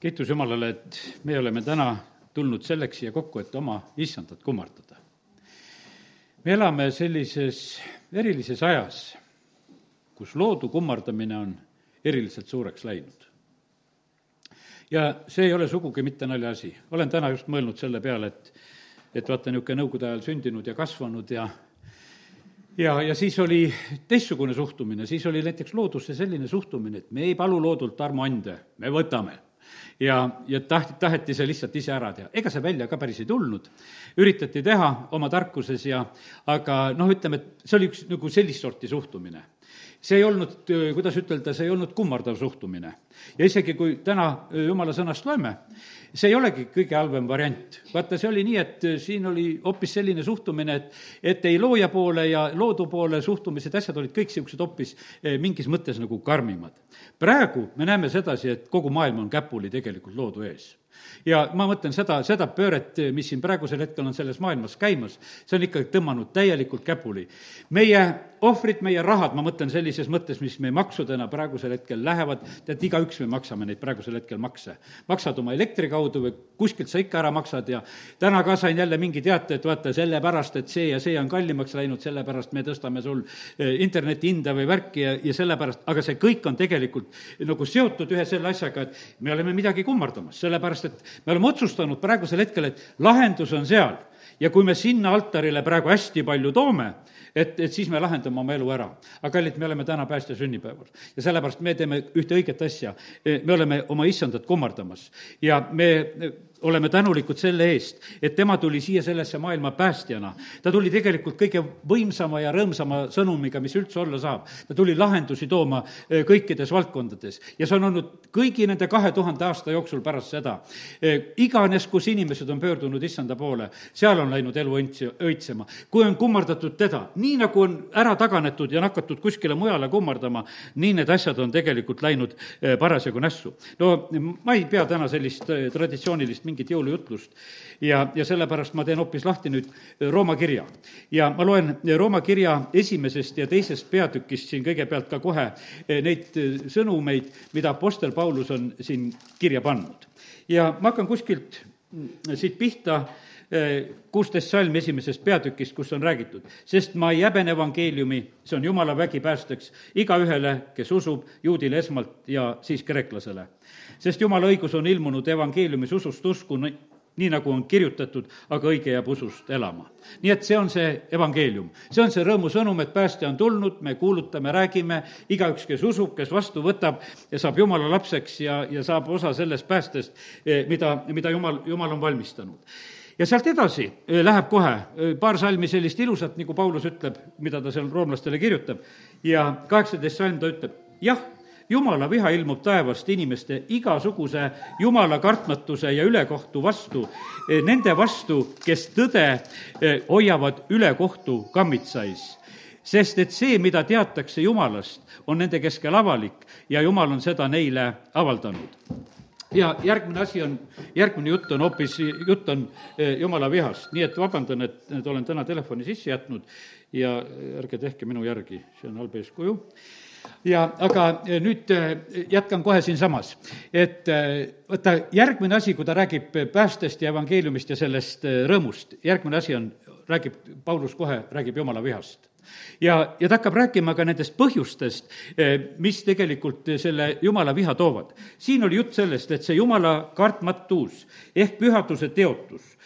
kiitus Jumalale, et me oleme täna tulnud selleks siia kokku, et oma issandat kummardada. me elame sellises erilises ajas, kus loodu kummardamine on eriliselt suureks läinud. ja see ei ole sugugi mitte naljaasi. olen täna just mõelnud selle peale, et, et vaata, niisugune nõukogude ajal sündinud ja kasvanud ja ja, ja siis oli teistsugune suhtumine, siis oli näiteks loodusse selline suhtumine, et me ei palu loodult armuande, me võtame ja, ja tahti, taheti see lihtsalt ise ära teha. ega see välja ka päris ei tulnud, üritati teha oma tarkuses ja aga noh, ütleme, et see oli üks nagu sellist sorti suhtumine see ei olnud, kuidas ütelda, see ei olnud kummardav suhtumine. ja isegi, kui täna jumala sõnast loeme, see ei olegi kõige halvem variant. vaata, see oli nii, et siin oli hoopis selline suhtumine, et, et ei looja poole ja loodu poole suhtumised, asjad olid kõik niisugused hoopis mingis mõttes nagu karmimad. praegu me näeme sedasi, et kogu maailm on käpuli tegelikult loodu ees ja ma mõtlen seda, seda pööret, mis siin praegusel hetkel on selles maailmas käimas, see on ikkagi tõmmanud täielikult käpuli. meie ohvrid, meie rahad, ma mõtlen sellises mõttes, mis meie maksudena praegusel hetkel lähevad, tead, igaüks me maksame neid praegusel hetkel makse. maksad oma elektri kaudu või kuskilt sa ikka ära maksad ja täna ka sain jälle mingi teate, et vaata, sellepärast, et see ja see on kallimaks läinud, sellepärast me tõstame sul eh, interneti hinda või värki ja, ja sellepärast, aga see kõik on tegelikult nagu seotud ühe selle asjaga, et me oleme midagi kummardamas, sellepärast et me oleme otsustanud praegusel hetkel, et lahendus on seal ja kui me sinna altarile praegu hästi palju toome, et, et siis me lahendame oma elu ära. aga kallid, me oleme täna päästja sünnipäeval ja sellepärast me teeme ühte õiget asja. me oleme oma issandat kummardamas ja me oleme tänulikud selle eest, et tema tuli siia sellesse maailma päästjana. ta tuli tegelikult kõige võimsama ja rõõmsama sõnumiga, mis üldse olla saab. ta tuli lahendusi tooma eh, kõikides valdkondades ja see on olnud kõigi nende kahe tuhande aasta jooksul pärast seda. Eh, iganes, kus inimesed on pöördunud issanda poole, seal on läinud elu õnts-, õitsema. kui on kummardatud teda, nii nagu on ära taganetud ja nakatud kuskile mujale kummardama, nii need asjad on tegelikult läinud eh, parasjagu nässu. no ma ei pea täna sellist traditsioonilist mingit jõulujutlust. ja, ja sellepärast ma teen hoopis lahti nüüd Rooma kirja. ja ma loen Rooma kirja esimesest ja teisest peatükist siin kõigepealt ka kohe eh, neid sõnumeid, mida Apostel Paulus on siin kirja pannud. ja ma hakkan kuskilt mm, siit pihta eh, kuusteist salm esimesest peatükist, kus on räägitud, sest ma ei häbene evangeeliumi, see on jumala vägi päästeks igaühele, kes usub, juudile esmalt ja siis kreeklasele. Sest jumala õigus on ilmunud evangeeliumis usust usku, nii nagu on kirjutatud, aga õige jääb usust elama. nii et see on see evangeelium, see on see rõõmusõnum, et päästja on tulnud, me kuulutame, räägime, igaüks, kes usub, kes vastu võtab ja saab jumala lapseks ja, ja saab osa sellest päästest, eh, mida, mida jumal, jumal on valmistanud ja sealt edasi läheb kohe paar salmi sellist ilusat, nagu Paulus ütleb, mida ta seal roomlastele kirjutab, ja kaheksateist salm ta ütleb, jah jumala viha ilmub taevast inimeste igasuguse jumala kartmatuse ja ülekohtu vastu, nende vastu, kes tõde hoiavad ülekohtu kammitsais. sest et see, mida teatakse Jumalast, on nende keskel avalik ja Jumal on seda neile avaldanud ja järgmine asi on, järgmine jutt on hoopis, jutt on eh, jumala vihast, nii et vabandan, et, et olen täna telefoni sisse jätnud ja ärge tehke minu järgi, see on halb eeskuju. Ja aga eh, nüüd eh, jätkan kohe siinsamas, et vaata, järgmine asi, kui ta räägib päästest ja evangeeliumist ja sellest rõõmust, järgmine asi on, räägib, Paulus kohe räägib jumala vihast ja, ja ta hakkab rääkima ka nendest põhjustest, mis tegelikult selle jumala viha toovad. siin oli jutt sellest, et see jumala kartmatus ehk pühaduse teotus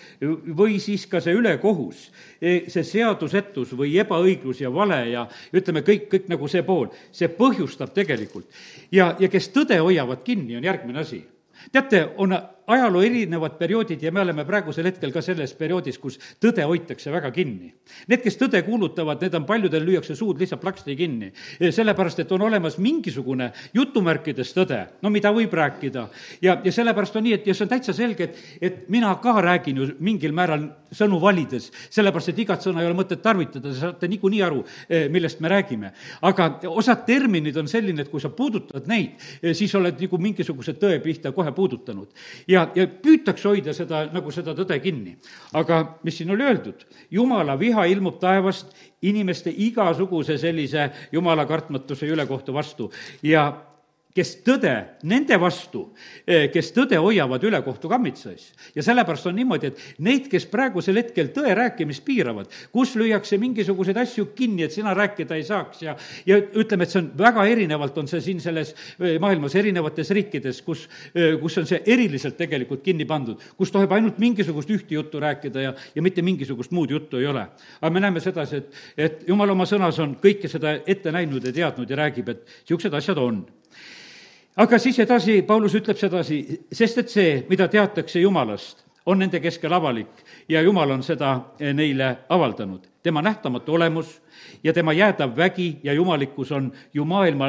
või siis ka see ülekohus, e, see seadusetus või ebaõiglus ja vale ja ütleme, kõik, kõik nagu see pool, see põhjustab tegelikult. ja, ja kes tõde hoiavad kinni, on järgmine asi. teate, on ajaloo erinevad perioodid ja me oleme praegusel hetkel ka selles perioodis, kus tõde hoitakse väga kinni. Need, kes tõde kuulutavad, need on, paljudel lüüakse suud lihtsalt plaksti kinni. sellepärast, et on olemas mingisugune jutumärkides tõde, no mida võib rääkida. ja, ja sellepärast on nii, et ja see on täitsa selge, et, et mina ka räägin ju mingil määral sõnu valides, sellepärast et igat sõna ei ole mõtet tarvitada, te saate niikuinii aru, eh, millest me räägime. aga osad terminid on selline, et kui sa puudutad neid, eh, siis oled nagu mingisuguse tõe pihta kohe puudutanud. ja ja, ja püütakse hoida seda, nagu seda tõde kinni. aga mis siin oli öeldud, jumala viha ilmub taevast inimeste igasuguse sellise jumala kartmatuse ja ülekohtu vastu ja kes tõde nende vastu, eh, kes tõde hoiavad ülekohtu kammitsas. ja sellepärast on niimoodi, et neid, kes praegusel hetkel tõe rääkimist piiravad, kus lüüakse mingisuguseid asju kinni, et sina rääkida ei saaks ja, ja ütleme, et see on väga erinevalt, on see siin selles eh, maailmas erinevates riikides, kus, eh, kus on see eriliselt tegelikult kinni pandud, kus tohib ainult mingisugust ühte juttu rääkida ja, ja mitte mingisugust muud juttu ei ole. aga me näeme sedasi, et, et jumal oma sõnas on kõike seda ette näinud ja teadnud ja räägib, et niisugused asjad on aga siis edasi, Paulus ütleb sedasi, sest et see, mida teatakse Jumalast, on nende keskel avalik ja Jumal on seda neile avaldanud. tema nähtamatu olemus ja tema jäädav vägi ja jumalikkus on ju maailma,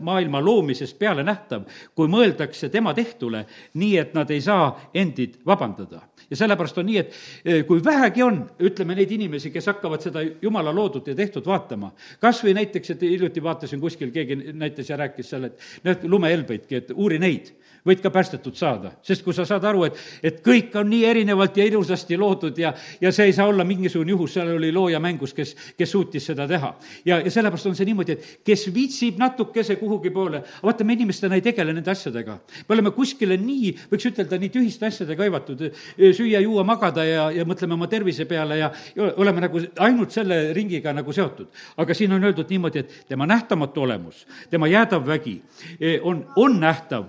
maailma loomisest peale nähtav, kui mõeldakse tema tehtule, nii et nad ei saa endid vabandada. ja sellepärast on nii, et eh, kui vähegi on, ütleme, neid inimesi, kes hakkavad seda jumala loodut ja tehtud vaatama, kas või näiteks, et hiljuti vaatasin kuskil, keegi näitas ja rääkis seal, et need lumehelbeidki, et uuri neid võid ka päästetud saada. sest kui sa saad aru, et, et kõik on nii erinevalt ja ilusasti loodud ja, ja see ei saa olla mingisugune juhus, seal oli looja mängus, kes, kes suutis seda teha. ja, ja sellepärast on see niimoodi, et kes viitsib natukese kuhugi poole, vaata, me inimestena ei tegele nende asjadega. me oleme kuskile nii, võiks ütelda, nii tühiste asjadega hõivatud, süüa, juua, magada ja, ja mõtleme oma tervise peale ja, ja oleme nagu ainult selle ringiga nagu seotud. aga siin on öeldud niimoodi, et tema nähtamatu olemus, tema jäädav vägi eh, on, on nähtav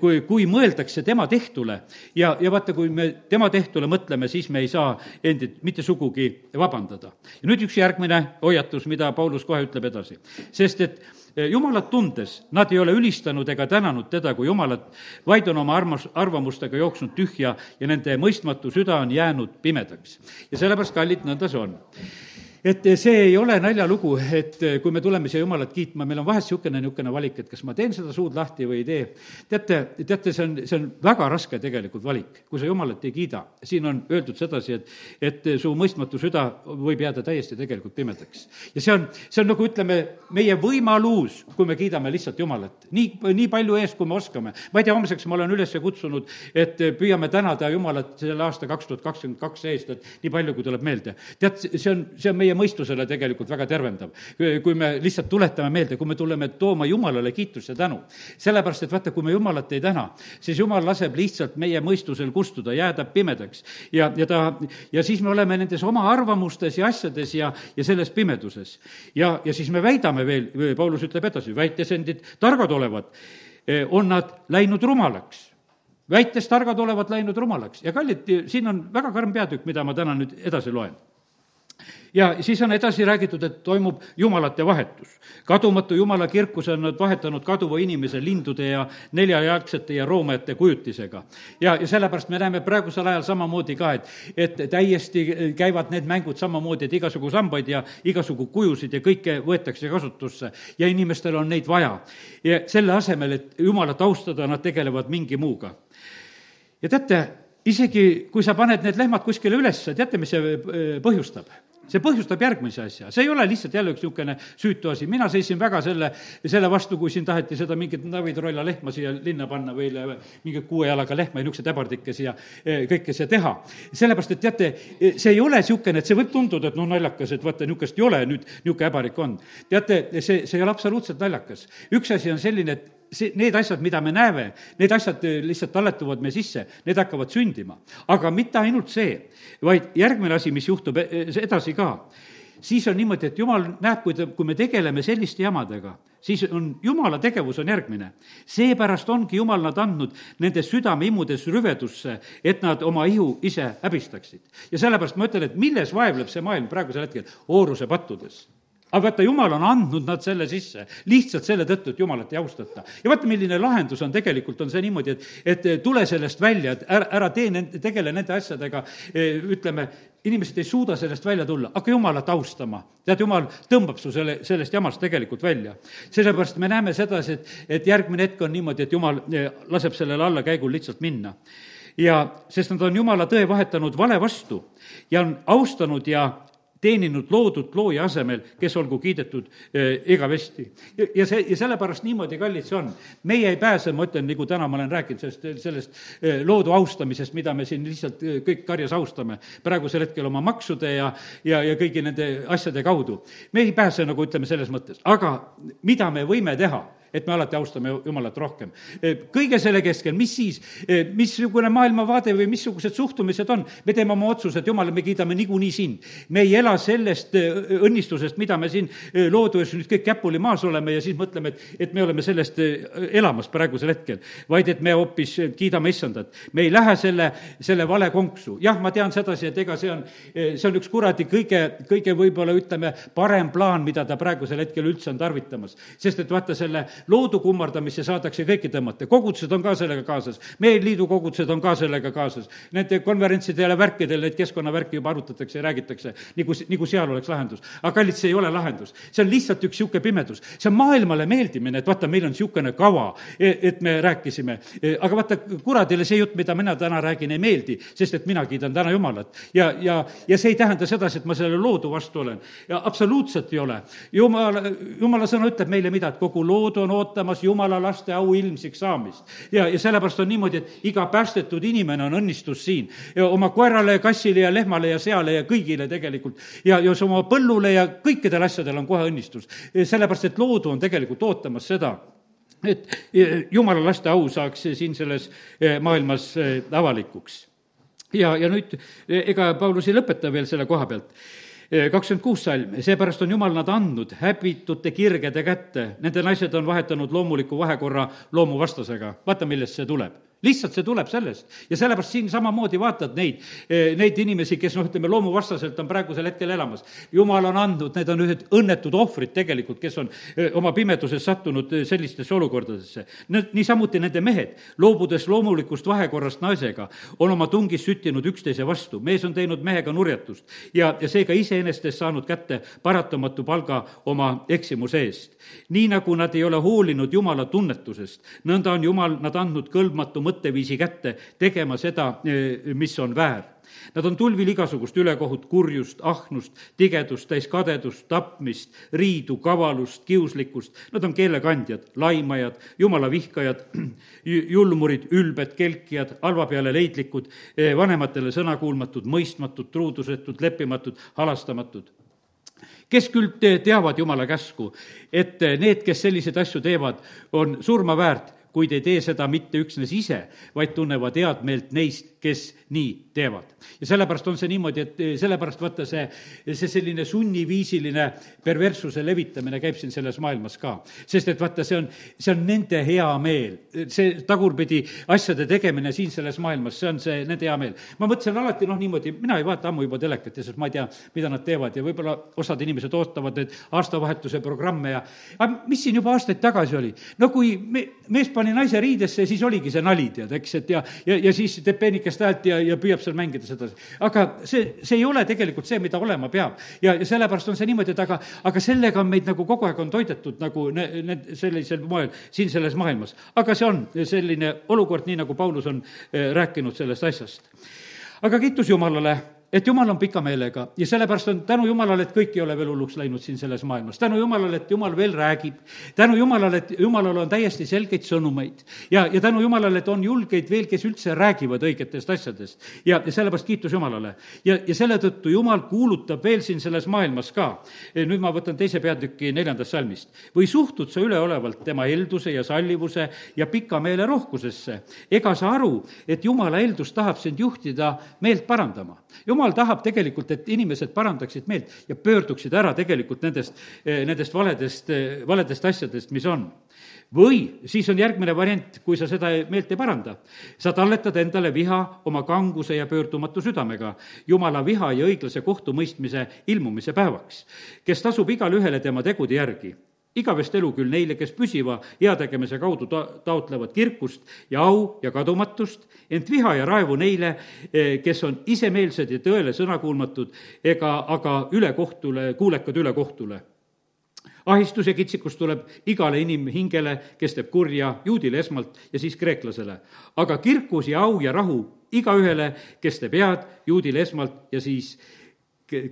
kui, kui mõeldakse tema tehtule ja, ja vaata, kui me tema tehtule mõtleme, siis me ei saa endid mitte sugugi vabandada. ja nüüd üks järgmine hoiatus, mida Paulus kohe ütleb edasi. sest et eh, Jumalat tundes nad ei ole ülistanud ega tänanud teda kui Jumalat, vaid on oma armas, arvamustega jooksnud tühja ja nende mõistmatu süda on jäänud pimedaks. ja sellepärast, kallid, nõnda see on et see ei ole naljalugu, et kui me tuleme siia Jumalat kiitma, meil on vahest niisugune, niisugune valik, et kas ma teen seda suud lahti või ei tee. teate, teate, see on, see on väga raske tegelikult valik, kui sa Jumalat ei kiida. siin on öeldud sedasi, et, et su mõistmatu süda võib jääda täiesti tegelikult pimedaks. ja see on, see on nagu ütleme, meie võimalus, kui me kiidame lihtsalt Jumalat. nii, nii palju eest, kui me oskame. ma ei tea, homseks ma olen üles kutsunud, et püüame tänada Jumalat selle aasta kaks tuhat kakskümmend kaks eest, et nii palju, kui tuleb meelde. tead, see on, see on meie meie mõistusele tegelikult väga tervendav. kui me lihtsalt tuletame meelde, kui me tuleme tooma Jumalale kiitust ja tänu. sellepärast, et vaata, kui me Jumalat ei täna, siis Jumal laseb lihtsalt meie mõistusel kustuda, jääda pimedaks. ja, ja ta, ja siis me oleme nendes oma arvamustes ja asjades ja, ja selles pimeduses. ja, ja siis me väidame veel, Paulus ütleb edasi, väites endid targad olevat, eh, on nad läinud rumalaks väites targad olevat läinud rumalaks ja kallid, siin on väga karm peatükk, mida ma täna nüüd edasi loen ja siis on edasi räägitud, et toimub jumalate vahetus. kadumatu jumala kirkus on nad vahetanud kaduva inimese lindude ja neljajalgsete ja roomajate kujutisega. ja, ja sellepärast me näeme praegusel ajal samamoodi ka, et, et täiesti käivad need mängud samamoodi, et igasugu sambaid ja igasugu kujusid ja kõike võetakse kasutusse ja inimestel on neid vaja. ja selle asemel, et jumalat austada, nad tegelevad mingi muuga. ja teate, isegi kui sa paned need lehmad kuskile üles, teate, mis see äh, põhjustab? See põhjustab järgmise asja, see ei ole lihtsalt jälle üks niisugune süütu asi, mina seisin väga selle, selle vastu, kui siin taheti seda mingit David Rolla lehma siia linna panna või mingit kuue jalaga lehma ja niisuguseid äbardikesi ja eh, kõike see teha. sellepärast, et teate, see ei ole niisugune, et see võib tunduda, et noh, naljakas, et vaata, niisugust ei ole, nüüd niisugune äbarik on. teate, see, see ei ole absoluutselt naljakas. üks asi on selline, et see, need asjad, mida me näeme, need asjad eh, lihtsalt talletuvad meie sisse, need hakkavad sündima. aga mitte ainult see, vaid järgmine asi, mis juhtub eh, edasi ka, siis on niimoodi, et jumal näeb, kui ta, kui me tegeleme selliste jamadega, siis on, jumala tegevus on järgmine. seepärast ongi jumal nad andnud nende südameimudes rüvedusse, et nad oma ihu ise häbistaksid. ja sellepärast ma ütlen, et milles vaevleb see maailm praegusel hetkel? ooruse pattudes aga vaata, jumal on andnud nad selle sisse lihtsalt selle tõttu, et jumalat ei austata. ja vaata, milline lahendus on tegelikult, on see niimoodi, et, et tule sellest välja, et ära, ära tee nende, tegele nende asjadega, eh, ütleme, inimesed ei suuda sellest välja tulla, hakka Jumalat austama. tead, Jumal tõmbab su selle, sellest jamast tegelikult välja. sellepärast me näeme sedasi, et, et järgmine hetk on niimoodi, et Jumal eh, laseb sellele allakäigul lihtsalt minna ja sest nad on Jumala tõe vahetanud vale vastu ja on austanud ja teeninud loodut looja asemel, kes olgu kiidetud eh, igavesti. ja, see, ja sellepärast niimoodi, kallid, see on. meie ei pääse, ma ütlen, nagu täna ma olen rääkinud sellest, sellest eh, loodu austamisest, mida me siin lihtsalt eh, kõik karjas austame praegusel hetkel oma maksude ja, ja, ja kõigi nende asjade kaudu. me ei pääse, nagu ütleme, selles mõttes, aga mida me võime teha et me alati austame Jumalat rohkem. kõige selle keskel, mis siis, missugune maailmavaade või missugused suhtumised on, me teeme oma otsused, Jumal, me kiidame niikuinii sind. me ei ela sellest õnnistusest, mida me siin looduses nüüd kõik käpuli maas oleme ja siis mõtleme, et, et me oleme sellest elamas praegusel hetkel, vaid et me hoopis kiidame issandat. me ei lähe selle, selle vale konksu. jah, ma tean sedasi, et ega see on, see on üks kuradi kõige, kõige võib-olla ütleme, parem plaan, mida ta praegusel hetkel üldse on tarvitamas. sest et vaata, selle loodu kummardamisse saadakse kõiki tõmmata, kogudused on ka sellega kaasas, meie liidu kogudused on ka sellega kaasas. Nende konverentsidel ja värkidel neid keskkonnavärke juba arutatakse ja räägitakse, nagu, nagu seal oleks lahendus. aga kallid, see ei ole lahendus, see on lihtsalt üks niisugune pimedus, see on maailmale meeldimine, et vaata, meil on niisugune kava, e, et me rääkisime, e, aga vaata, kuradile see jutt, mida mina täna räägin, ei meeldi, sest et mina kiidan täna Jumalat. ja, ja, ja see ei tähenda sedasi, et ma selle loodu vastu olen. ja absoluutselt ei ole. Jumal, Jumala sõna ütleb meile mida, et kogu loodu on ootamas Jumala laste auilmsiks saamist. ja, ja sellepärast on niimoodi, et iga päästetud inimene on õnnistus siin. ja oma koerale ja kassile ja lehmale ja seale ja kõigile tegelikult. ja, ja oma põllule ja kõikidel asjadel on kohe õnnistus. sellepärast, et loodu on tegelikult ootamas seda et jumala laste au saaks siin selles eh, maailmas eh, avalikuks. ja, ja nüüd ega Paulus ei lõpeta veel selle koha pealt kakskümmend kuus salm, seepärast on Jumal nad andnud häbitute kirgede kätte, nende naised on vahetanud loomuliku vahekorra loomuvastasega. vaata, millest see tuleb lihtsalt see tuleb sellest ja sellepärast siin samamoodi vaatad neid, eh, neid inimesi, kes noh, ütleme loomuvastaselt on praegusel hetkel elamas. jumal on andnud, need on ühed õnnetud ohvrid tegelikult, kes on eh, oma pimeduses sattunud eh, sellistesse olukordadesse. niisamuti nende mehed, loobudes loomulikust vahekorrast naisega, on oma tungis süttinud üksteise vastu. mees on teinud mehega nurjatust ja, ja seega iseenesest saanud kätte paratamatu palga oma eksimuse eest. nii nagu nad ei ole hoolinud Jumala tunnetusest, nõnda on Jumal nad andnud kõlbmatu mõtte mõtteviisi kätte, tegema seda, eh, mis on väär. Nad on tulvil igasugust ülekohut, kurjust, ahnust, tigedust, täis kadedust, tapmist, riidu, kavalust, kiuslikkust. Nad on keelekandjad, laimajad, jumala vihkajad, julmurid, ülbed, kelkijad, halva peale leidlikud, eh, vanematele sõnakuulmatud, mõistmatud, truudusetud, leppimatud, halastamatud kes küll teavad Jumala käsku, et need, kes selliseid asju teevad, on surma väärt, kuid ei tee seda mitte üksnes ise, vaid tunnevad head meelt neist, kes nii teevad. ja sellepärast on see niimoodi, et eh, sellepärast vaata see, see selline sunniviisiline perverssuse levitamine käib siin selles maailmas ka. sest et vaata, see on, see on nende hea meel, see tagurpidi asjade tegemine siin selles maailmas, see on see nende hea meel. ma mõtlesin alati noh, niimoodi, mina ei vaata ammu juba telekat ja sest ma ei tea, mida nad teevad ja võib-olla osad inimesed ootavad neid aastavahetuse programme ja aga mis siin juba aastaid tagasi oli? no kui me, mees pani naise riidesse, siis oligi see nali, tead, eks, et ja, ja, ja siis teeb peenikest häält ja, ja püüab seal mängida sedasi. aga see, see ei ole tegelikult see, mida olema peab. ja, ja sellepärast on see niimoodi, et aga, aga sellega on meid nagu kogu aeg on toidetud nagu ne-, ne-, sellisel moel siin selles maailmas. aga see on selline olukord, nii nagu Paulus on eh, rääkinud sellest asjast. aga kiitus Jumalale et jumal on pika meelega ja sellepärast on tänu jumalale, et kõik ei ole veel hulluks läinud siin selles maailmas. tänu jumalale, et jumal veel räägib. tänu jumalale, et jumalal on täiesti selgeid sõnumeid. ja, ja tänu jumalale, et on julgeid veel, kes üldse räägivad õigetest asjadest. ja, ja sellepärast kiitus Jumalale. ja, ja selle tõttu Jumal kuulutab veel siin selles maailmas ka. nüüd ma võtan teise peatüki neljandast salmist. või suhtud sa üleolevalt tema helduse ja sallivuse ja pika meele rohkusesse? ega sa aru, et Jumala heldus tahab sind juhtida meelt parandama? Jumal tahab tegelikult, et inimesed parandaksid meelt ja pöörduksid ära tegelikult nendest, eh, nendest valedest, eh, valedest asjadest, mis on. või siis on järgmine variant, kui sa seda meelt ei paranda. sa talletad endale viha oma kanguse ja pöördumatu südamega, jumala viha ja õiglase kohtumõistmise ilmumise päevaks, kes tasub igale ühele tema tegude järgi igavest elu küll neile, kes püsiva heategemise kaudu ta-, taotlevad kirkust ja au ja kadumatust, ent viha ja raevu neile, eh, kes on isemeelsed ja tõele sõnakuulmatud ega aga ülekohtule, kuulekad ülekohtule ahistus ja kitsikus tuleb igale inimhingele, kes teeb kurja, juudile esmalt ja siis kreeklasele. aga kirkus ja au ja rahu igaühele, kes teeb head, juudile esmalt ja siis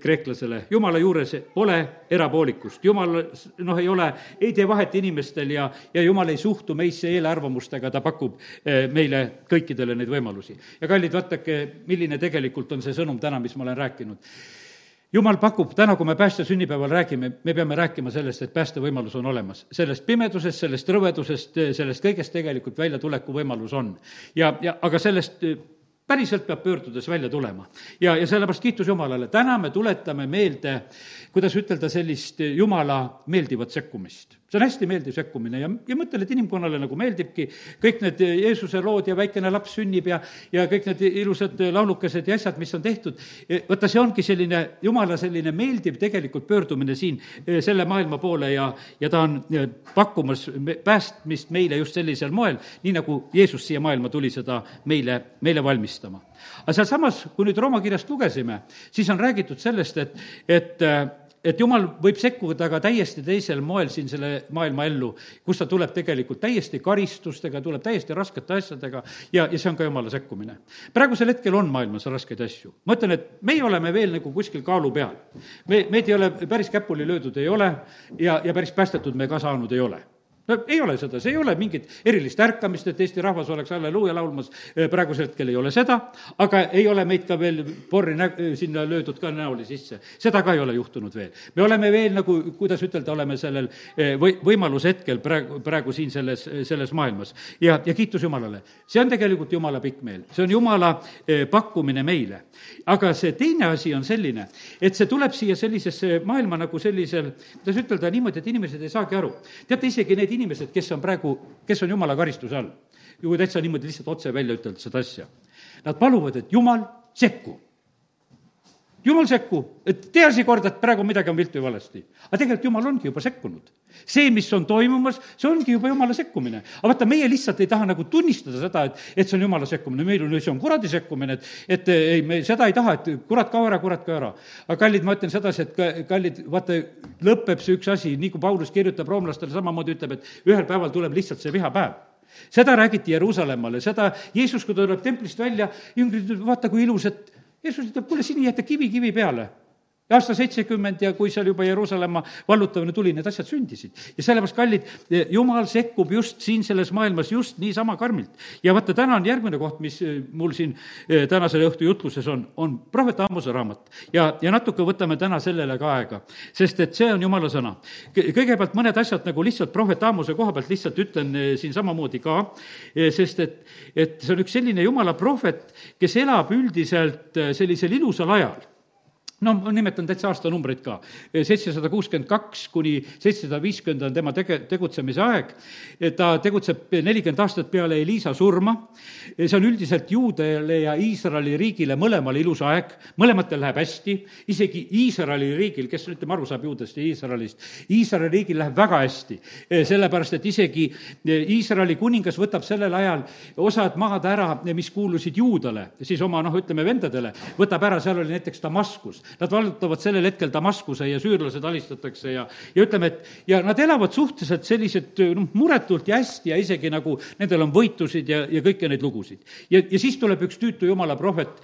kreeklasele, jumala juures pole erapoolikust, jumal noh, ei ole, ei tee vahet inimestel ja, ja jumal ei suhtu meisse eelarvamustega, ta pakub eh, meile kõikidele neid võimalusi. ja kallid, vaadake, milline tegelikult on see sõnum täna, mis ma olen rääkinud jumal pakub, täna, kui me päästja sünnipäeval räägime, me peame rääkima sellest, et päästevõimalus on olemas. sellest pimedusest, sellest rõvedusest, sellest kõigest tegelikult väljatuleku võimalus on. ja, ja aga sellest päriselt peab pöördudes välja tulema. ja, ja sellepärast kiitus Jumalale, täna me tuletame meelde, kuidas ütelda, sellist Jumala meeldivat sekkumist see on hästi meeldiv sekkumine ja, ja mõtlen, et inimkonnale nagu meeldibki kõik need Jeesuse lood ja väikene laps sünnib ja, ja kõik need ilusad laulukesed ja asjad, mis on tehtud. vaata, see ongi selline jumala selline meeldiv tegelikult pöördumine siin eh, selle maailma poole ja, ja ta on eh, pakkumas päästmist meile just sellisel moel, nii nagu Jeesus siia maailma tuli seda meile, meile valmistama. aga sealsamas, kui nüüd Rooma kirjast lugesime, siis on räägitud sellest, et, et et jumal võib sekkuda ka täiesti teisel moel siin selle maailma ellu, kus ta tuleb tegelikult täiesti karistustega, tuleb täiesti raskete asjadega ja, ja see on ka jumala sekkumine. praegusel hetkel on maailmas raskeid asju. ma ütlen, et meie oleme veel nagu kuskil kaalu peal. me, meid ei ole päris käpuli löödud, ei ole, ja, ja päris päästetud me ka saanud ei ole no ei ole seda, see ei ole mingit erilist ärkamist, et Eesti rahvas oleks halleluuja laulmas, äh, praegusel hetkel ei ole seda, aga ei ole meid ka veel porri nä-, sinna löödud ka näoli sisse. seda ka ei ole juhtunud veel. me oleme veel nagu, kuidas ütelda, oleme sellel äh, või-, võimalushetkel praegu, praegu siin selles, selles maailmas. ja, ja kiitus Jumalale. see on tegelikult Jumala pikk meel, see on Jumala äh, pakkumine meile. aga see teine asi on selline, et see tuleb siia sellisesse maailma nagu sellisel, kuidas ütelda, niimoodi, et inimesed ei saagi aru. teate, isegi need inimesed, kes on praegu, kes on jumala karistuse all, kui täitsa niimoodi lihtsalt otse välja ütelda seda asja, nad paluvad, et jumal, sekku jumal sekku, et tee asi korda, et praegu midagi on viltu ja valesti. aga tegelikult jumal ongi juba sekkunud. see, mis on toimumas, see ongi juba jumala sekkumine. aga vaata, meie lihtsalt ei taha nagu tunnistada seda, et, et see on jumala sekkumine, meil on, see on kuradi sekkumine, et, et ei, me seda ei taha, et kurat kao ära, kurat kao ära. aga kallid, ma ütlen sedasi, et kallid, vaata, lõpeb see üks asi, nii kui Paulus kirjutab roomlastele, samamoodi ütleb, et ühel päeval tuleb lihtsalt see vihapäev seda räägiti Jeruusalemmale, seda Jeesus, kui ta tuleb templist välja, jüngrid ütlevad, vaata kui ilus, et Jeesus ütleb, kuule, siin ei jäeta kivi kivi peale aasta seitsekümmend ja kui seal juba Jeruusalemma vallutamine tuli, need asjad sündisid. ja sellepärast, kallid, jumal sekkub just siin selles maailmas just niisama karmilt. ja vaata, täna on järgmine koht, mis eh, mul siin eh, tänase õhtu jutluses on, on prohvet Ammuse raamat. ja, ja natuke võtame täna sellele ka aega, sest et see on jumala sõna. kõigepealt mõned asjad nagu lihtsalt prohvet Ammuse koha pealt lihtsalt ütlen eh, siin samamoodi ka, sest et, et see on üks selline jumala prohvet, kes elab üldiselt sellisel ilusal ajal no ma nimetan täitsa aastanumbreid ka. seitsesada kuuskümmend kaks kuni seitsesada viiskümmend on tema tege-, tegutsemise aeg. ta tegutseb nelikümmend aastat peale Elisa surma. see on üldiselt juudele ja Iisraeli riigile mõlemale ilus aeg, mõlematel läheb hästi, isegi Iisraeli riigil, kes ütleme, aru saab juudest ja Iisraelist, Iisraeli riigil läheb väga hästi. sellepärast, et isegi Iisraeli kuningas võtab sellel ajal osad maad ära, mis kuulusid juudale, siis oma noh, ütleme vendadele, võtab ära, seal oli näiteks Damaskus Nad vallutavad sellel hetkel Damaskuse ja süürlased alistatakse ja, ja ütleme, et ja nad elavad suhteliselt sellised noh, muretult ja hästi ja isegi nagu nendel on võitusid ja, ja kõiki neid lugusid. ja, ja siis tuleb üks tüütu jumala prohvet,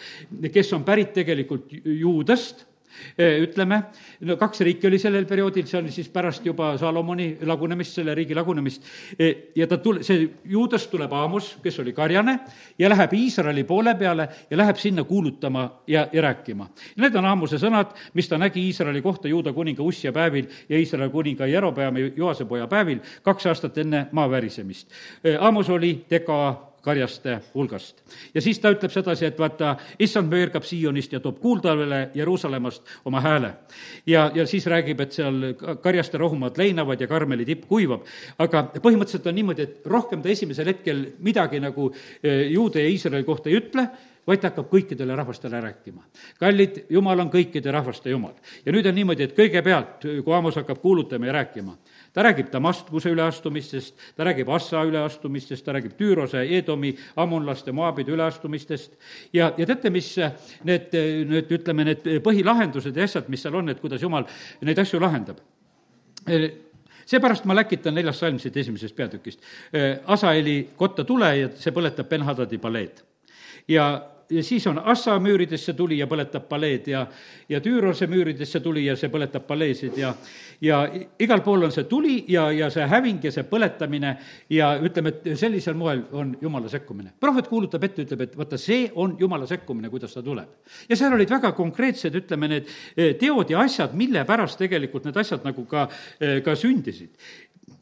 kes on pärit tegelikult juudest ütleme, no kaks riiki oli sellel perioodil, see oli siis pärast juba Salomoni lagunemist, selle riigi lagunemist, eh, ja ta tule-, see juudast tuleb Aamos, kes oli karjane, ja läheb Iisraeli poole peale ja läheb sinna kuulutama ja, ja rääkima. Need on Aamose sõnad, mis ta nägi Iisraeli kohta juuda kuninga Ussia päevil ja Iisraeli kuninga Jerobeami Joase poja päevil, kaks aastat enne maa värisemist. Eh, Aamos oli tega karjaste hulgast. ja siis ta ütleb sedasi, et vaata, issand pöörgab Siionist ja toob kuuldavale Jeruusalemmast oma hääle. ja, ja siis räägib, et seal karjaste rohumaad leinavad ja Karmeli tipp kuivab, aga põhimõtteliselt on niimoodi, et rohkem ta esimesel hetkel midagi nagu e, juude ja Iisraeli kohta ei ütle, vaid ta hakkab kõikidele rahvastele rääkima. kallid, Jumal on kõikide rahvaste Jumal. ja nüüd on niimoodi, et kõigepealt, kui Amos hakkab kuulutama ja rääkima, ta räägib Damaskuse üleastumistest, ta räägib Assa üleastumistest, ta räägib Tüürose, Eedomi, ammonlaste, Moabide üleastumistest ja, ja teate, mis need, need, ütleme, need põhilahendused ja asjad, mis seal on, et kuidas jumal neid asju lahendab? seepärast ma läkitan neljas salm siit esimesest peatükist. Asaeli kotta tule ja see põletab Ben-Hadadi paleed. ja ja siis on Assa müüridesse tuli ja põletab paleed ja, ja Tüürose müüridesse tuli ja see põletab paleesid ja, ja igal pool on see tuli ja, ja see häving ja see põletamine ja ütleme, et sellisel moel on jumala sekkumine. prohvet kuulutab ette, ütleb, et vaata, see on jumala sekkumine, kuidas ta tuleb. ja seal olid väga konkreetsed, ütleme, need eh, teod ja asjad, mille pärast tegelikult need asjad nagu ka, eh, ka sündisid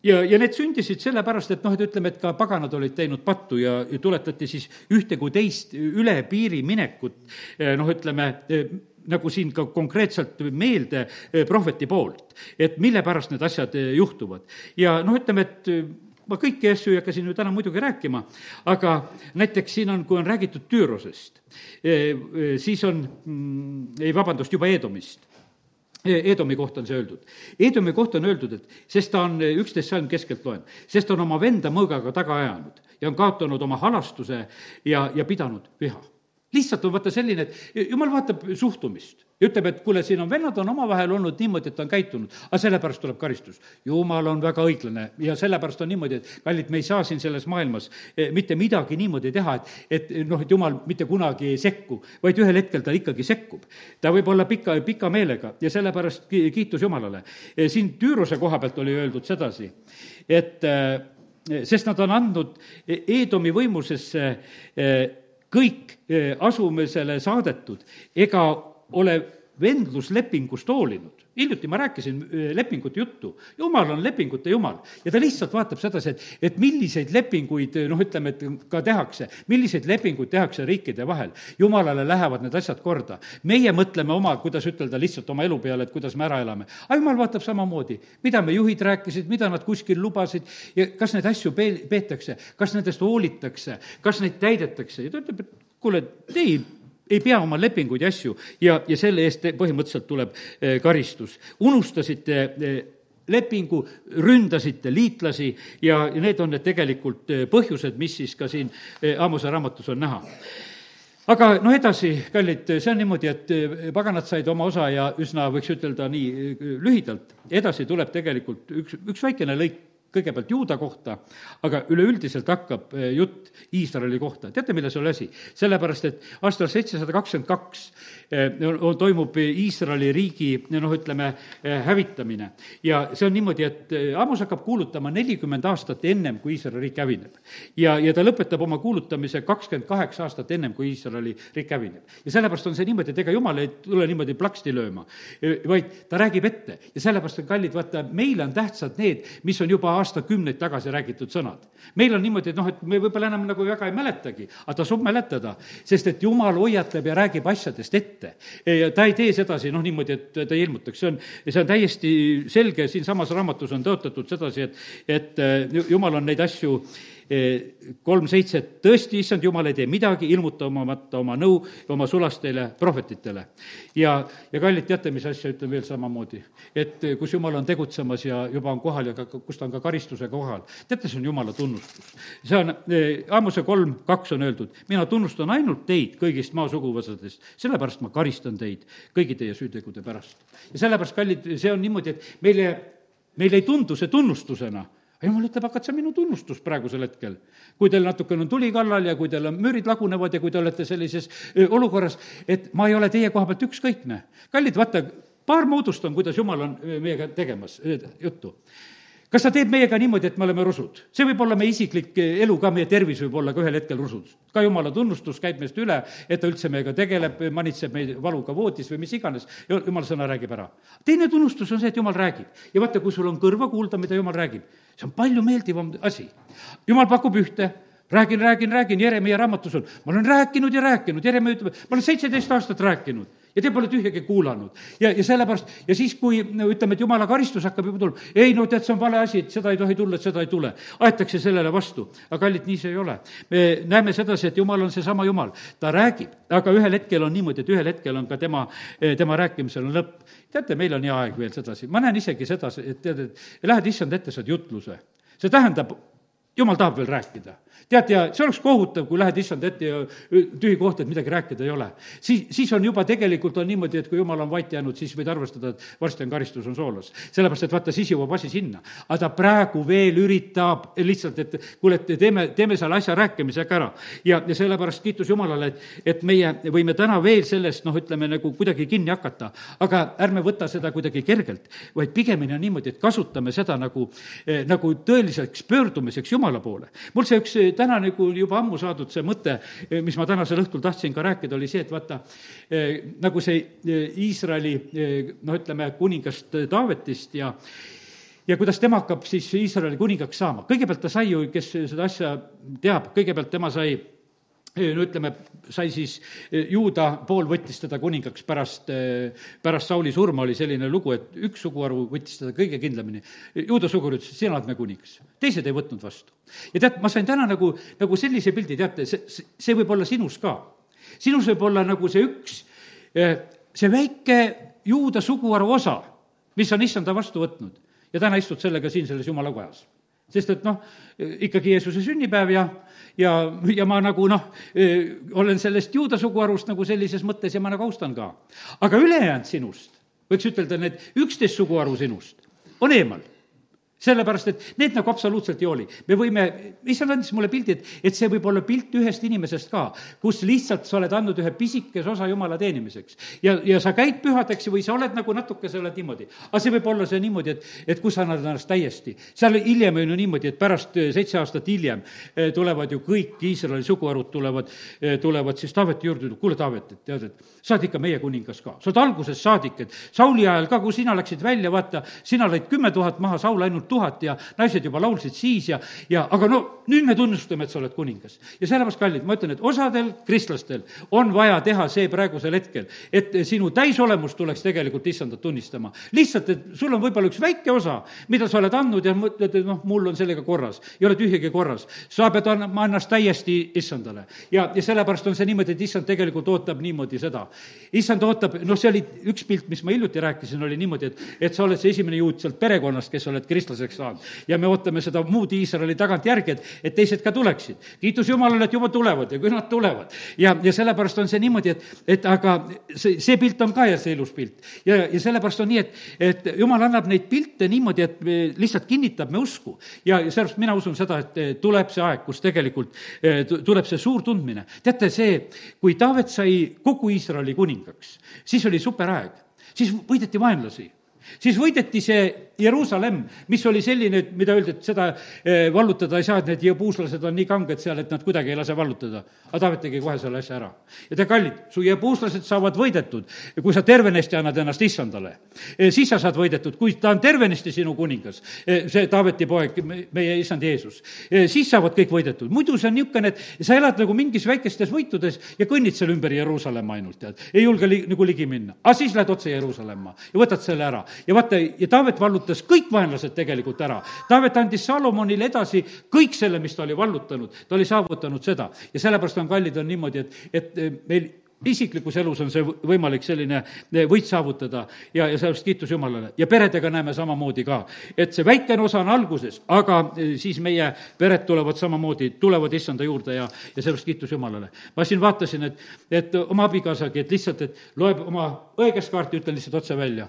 ja, ja need sündisid sellepärast, et noh, et ütleme, et ka paganad olid teinud pattu ja, ja tuletati siis ühte kui teist üle piiri minekut, eh, noh, ütleme, eh, nagu siin ka konkreetselt meelde eh, prohveti poolt, et mille pärast need asjad juhtuvad. ja noh, ütleme, et ma kõiki asju ei hakka siin ju täna muidugi rääkima, aga näiteks siin on, kui on räägitud Türosest, siis on, mm, ei vabandust, juba Edomist Eedomi kohta on see öeldud. Eedomi kohta on öeldud, et sest ta on, üksteist salm keskelt loen, sest ta on oma venda mõõgaga taga ajanud ja on kaotanud oma halastuse ja, ja pidanud viha lihtsalt on vaata selline, et jumal vaatab suhtumist ütleb, et kuule, siin on vennad on omavahel olnud niimoodi, et on käitunud, aga sellepärast tuleb karistus. jumal on väga õiglane ja sellepärast on niimoodi, et kallid, me ei saa siin selles maailmas eh, mitte midagi niimoodi teha, et, et noh, et jumal mitte kunagi ei sekku, vaid ühel hetkel ta ikkagi sekkub. ta võib olla pika, pika meelega ja sellepärast kiitus Jumalale. Eh, siin Tüüruse koha pealt oli öeldud sedasi, et eh, sest nad on andnud Eedomi võimusesse kõik asumisele saadetud ega ole vendluslepingust hoolinud hiljuti ma rääkisin äh, lepingute juttu, jumal on lepingute jumal ja ta lihtsalt vaatab sedasi, et, et milliseid lepinguid noh, ütleme, et ka tehakse, milliseid lepinguid tehakse riikide vahel. jumalale lähevad need asjad korda. meie mõtleme oma, kuidas ütelda, lihtsalt oma elu peale, et kuidas me ära elame. aga jumal vaatab samamoodi, mida me juhid rääkisid, mida nad kuskil lubasid ja kas neid asju pe-, peetakse, kas nendest hoolitakse, kas neid täidetakse ja ta ütleb, et kuule, te ei pea oma lepinguid ja asju. Ja, ja selle eest põhimõtteliselt tuleb eh, karistus. unustasite eh, lepingu, ründasite liitlasi ja need on need tegelikult eh, põhjused, mis siis ka siin Aamose raamatus on näha. Aga noh, edasi, kallid, see on niimoodi, et paganad said oma osa ja üsna, võiks ütelda nii lühidalt, edasi tuleb tegelikult üks, üks väikene lõik kõigepealt juuda kohta, aga üleüldiselt hakkab eh, jutt Iisraeli kohta. teate, milles oli asi? sellepärast, et aastal seitsesada kakskümmend kaks eh, toimub Iisraeli riigi noh, ütleme, eh, hävitamine. ja see on niimoodi, et Amos hakkab kuulutama nelikümmend aastat ennem, kui Iisraeli riik hävineb. ja, ja ta lõpetab oma kuulutamise kakskümmend kaheksa aastat ennem, kui Iisraeli riik hävineb. ja sellepärast on see niimoodi, et ega jumal ei tule niimoodi plaksti lööma, vaid ta räägib ette ja sellepärast on kallid, vaata, meile on tähtsad need, mis on juba aastakümneid tagasi räägitud sõnad. meil on niimoodi, et noh, et me võib-olla enam nagu väga ei mäletagi, aga tasub mäletada, sest et jumal hoiatab ja räägib asjadest ette. ta ei tee sedasi noh, niimoodi, et ta ei ilmutaks, see on, see on täiesti selge, siinsamas raamatus on tõotatud sedasi, et, et jumal on neid asju kolm seitse, tõesti, issand jumal ei tee midagi, ilmutamata oma nõu oma sulastele prohvetitele. ja, ja kallid, teate, mis asja ütlen veel samamoodi? et kus jumal on tegutsemas ja juba on kohal ja ka, kus ta on ka karistuse kohal. teate, see on jumala tunnustus. see on, Aamuse kolm kaks on öeldud, mina tunnustan ainult teid kõigist maa suguvõsadest, sellepärast ma karistan teid kõigi teie süütegude pärast. ja sellepärast, kallid, see on niimoodi, et meile, meile ei tundu see tunnustusena jumal ütleb, aga see on minu tunnustus praegusel hetkel. kui teil natukene on tuli kallal ja kui teil on müürid lagunevad ja kui te olete sellises olukorras, et ma ei ole teie koha pealt ükskõikne. kallid, vaata, paar moodust on, kuidas jumal on meiega tegemas juttu kas ta teeb meiega niimoodi, et me oleme rusud? see võib olla meie isiklik elu ka, meie tervis võib olla ka ühel hetkel rusud. ka jumala tunnustus käib meist üle, et ta üldse meiega tegeleb, manitseb meid valuga voodis või mis iganes, jumala sõna räägib ära. teine tunnustus on see, et jumal räägib. ja vaata, kui sul on kõrva kuulda, mida jumal räägib, see on palju meeldivam asi. jumal pakub ühte. Räägin, räägin, räägin, Jeremiah raamatus on, ma olen rääkinud ja rääkinud, Jeremiah ütleb, ma olen seitseteist aastat rääkinud ja te pole tühjagi kuulanud. ja, ja sellepärast, ja siis, kui ütleme, et jumala karistus hakkab juba tulema, ei no tead, see on vale asi, et seda ei tohi tulla, et seda ei tule. aetakse sellele vastu, aga kallid, nii see ei ole. me näeme sedasi, et jumal on seesama jumal, ta räägib, aga ühel hetkel on niimoodi, et ühel hetkel on ka tema, tema rääkimisel on lõpp. teate, meil on hea aeg veel sedasi, ma näen isegi sedasi, et tead, et lähed issand ette, saad jutluse. see tähendab jumal tahab veel rääkida tead, ja see oleks kohutav, kui lähed issand ette ja tühi koht, et midagi rääkida ei ole. siis, siis on juba tegelikult on niimoodi, et kui jumal on vait jäänud, siis võid arvestada, et varsti on karistus, on soolas. sellepärast, et vaata, siis jõuab asi sinna. aga ta praegu veel üritab lihtsalt, et kuule, et teeme, teeme selle asja rääkimisega ära. ja, ja sellepärast kiitus Jumalale, et, et meie võime täna veel sellest, noh, ütleme nagu kuidagi kinni hakata. aga ärme võta seda kuidagi kergelt, vaid pigemini on niimoodi, et kasutame seda nagu, eh, nagu tõeliseks pöördumiseks Jumala poole. mul see üks täna nagu juba ammu saadud see mõte, mis ma tänasel õhtul tahtsin ka rääkida, oli see, et vaata, eh, nagu see eh, Iisraeli eh, noh, ütleme kuningast Taavetist ja ja kuidas tema hakkab siis Iisraeli kuningaks saama. kõigepealt ta sai ju, kes seda asja teab, kõigepealt tema sai no ütleme, sai siis, juuda pool võttis teda kuningaks pärast, pärast Sauli surma oli selline lugu, et üks suguharu võttis teda kõige kindlamini. juuda suguharu ütles, et sina oled meie kuningas. teised ei võtnud vastu. ja tead, ma sain täna nagu, nagu sellise pildi, teate, see, see võib olla sinus ka. sinus võib olla nagu see üks, see väike juuda suguharu osa, mis on issanda vastu võtnud ja täna istud sellega siin selles jumala kojas sest et noh, ikkagi Jeesuse sünnipäev ja, ja, ja ma nagu noh, olen sellest juuda suguharust nagu sellises mõttes ja ma nagu austan ka. aga ülejäänud sinust, võiks ütelda, need üksteist suguharu sinust on eemal sellepärast, et need nagu absoluutselt ei hooli. me võime, issand andis mulle pildi, et, et see võib olla pilt ühest inimesest ka, kus lihtsalt sa oled andnud ühe pisikese osa jumala teenimiseks. ja, ja sa käid pühadeks või sa oled nagu natuke, sa oled niimoodi. aga see võib olla see niimoodi, et, et kus sa annad ennast täiesti. seal hiljem on ju niimoodi, et pärast eh, seitse aastat hiljem eh, tulevad ju kõik Iisraeli suguharud tulevad, eh, tulevad siis Taaveti juurde, kuule, Taavet, et tead, et sa oled ikka meie kuningas ka. sa oled algusest saadik, et Sauli ajal ka, kui sina läksid välja, vaata, sina lõid kümme tuhat maha, Saul ainult tuhat ja naised juba laulsid siis ja, ja aga no nüüd me tunnustame, et sa oled kuningas. ja sellepärast, kallid, ma ütlen, et osadel kristlastel on vaja teha see praegusel hetkel, et sinu täisolemus tuleks tegelikult issandat tunnistama. lihtsalt, et sul on võib-olla üks väike osa, mida sa oled andnud ja mõtled, et noh, mul on sellega korras, ei ole tühjagi korras. sa pead andma ennast täiesti issandale. ja, ja sellepärast on see niimoodi, et issand tegelikult ootab niimoodi seda. issand ootab, noh, see oli üks pilt, mis ma hiljuti rääkisin, oli niimoodi, et, et sa oled see esimene juut sealt perekonnast, kes oled kristlaseks saanud. ja me ootame seda muud Iisraeli tagantjärgi, et, et teised ka tuleksid. kiitus Jumalale, et juba tulevad ja küll nad tulevad. ja, ja sellepärast on see niimoodi, et, et aga see, see pilt on ka ja see ilus pilt. ja, ja sellepärast on nii, et, et Jumal annab neid pilte niimoodi, et lihtsalt kinnitab me usku. ja, ja sellepärast mina usun seda, et tuleb see aeg, kus tegelikult eh, tuleb see suur tundmine. teate, see, kui Taavet sai kogu Iisraeli kuningaks, siis oli superaeg, siis võideti vaenlasi siis võideti see Jeruusalemm, mis oli selline, et mida öeldi, et seda eh, vallutada ei saa, et need jebuuslased on nii kanged seal, et nad kuidagi ei lase vallutada. aga Taavet tegi kohe selle asja ära. ja te kallid, su jebuuslased saavad võidetud, kui sa tervenisti annad ennast issandale. Eh, siis sa saad võidetud, kui ta on tervenisti sinu kuningas, eh, see Taaveti poeg, meie issand Jeesus. siis saavad kõik võidetud, muidu see on niisugune, et sa elad nagu mingis väikestes võitudes ja kõnnid seal ümber Jeruusalemma ainult, tead. ei julge li, nagu ligi minna. aga siis lähed otse Jeruusalemma ja võtad selle ära ja vaata, ja Taavet vallutas kõik vaenlased tegelikult ära. Taavet andis Salomonile edasi kõik selle, mis ta oli vallutanud, ta oli saavutanud seda. ja sellepärast on kallid, on niimoodi, et, et eh, meil isiklikus elus on see võimalik selline eh, võit saavutada ja, ja sellest kiitus Jumalale. ja peredega näeme samamoodi ka, et see väikene osa on alguses, aga eh, siis meie pered tulevad samamoodi, tulevad issanda juurde ja, ja sellest kiitus Jumalale. ma siin vaatasin, et, et oma abikaasagi, et lihtsalt, et loeb oma õigeskaarti, ütlen lihtsalt otse välja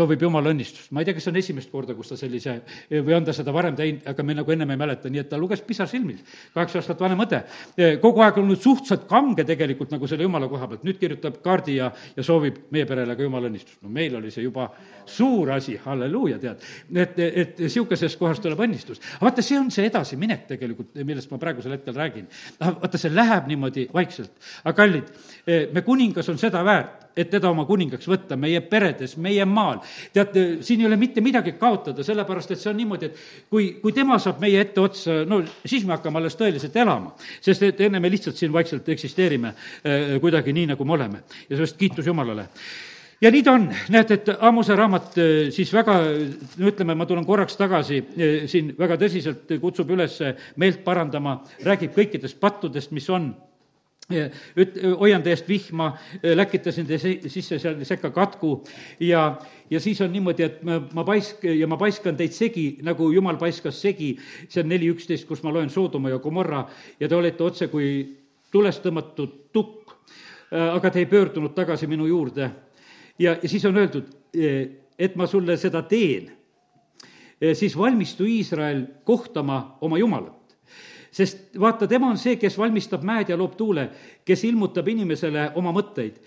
soovib Jumala õnnistust. ma ei tea, kas see on esimest korda, kus ta sellise või on ta seda varem teinud, aga me nagu ennem ei mäleta, nii et ta luges pisarsilmil. kaheksa aastat vanem õde, kogu aeg olnud suhteliselt kange tegelikult nagu selle Jumala koha pealt, nüüd kirjutab kaardi ja, ja soovib meie perele ka Jumala õnnistust. no meil oli see juba suur asi, halleluuja, tead. et, et niisugusest kohast tuleb õnnistus. vaata, see on see edasiminek tegelikult, millest ma praegusel hetkel räägin. vaata, see läheb niimoodi vaikselt. aga kallid, me kuningas on seda väärt, et teda oma kuningaks võtta meie peredes, meie maal. Teate, siin ei ole mitte midagi kaotada, sellepärast et see on niimoodi, et kui, kui tema saab meie ette otsa, no siis me hakkame alles tõeliselt elama. sest et enne me lihtsalt siin vaikselt eksisteerime äh, kuidagi nii, nagu me oleme. ja sellest kiitus Jumalale ja nii ta on, näed, et Ammuse raamat äh, siis väga, no ütleme, ma tulen korraks tagasi, äh, siin väga tõsiselt kutsub üles meelt parandama, räägib kõikidest pattudest, mis on üt-, hoian teie eest vihma, läkitasin teie sisse seal sekka katku ja, ja siis on niimoodi, et ma, ma paisk- ja ma paiskan teid segi, nagu jumal paiskas segi, see on neli üksteist, kus ma loen Soodoma ja Gomorra ja te olete otse kui tulest tõmmatud tukk, aga te ei pöördunud tagasi minu juurde. ja, ja siis on öeldud, et ma sulle seda teen, siis valmistu Iisrael kohtama oma Jumalat sest vaata, tema on see, kes valmistab mäed ja loob tuule, kes ilmutab inimesele oma mõtteid.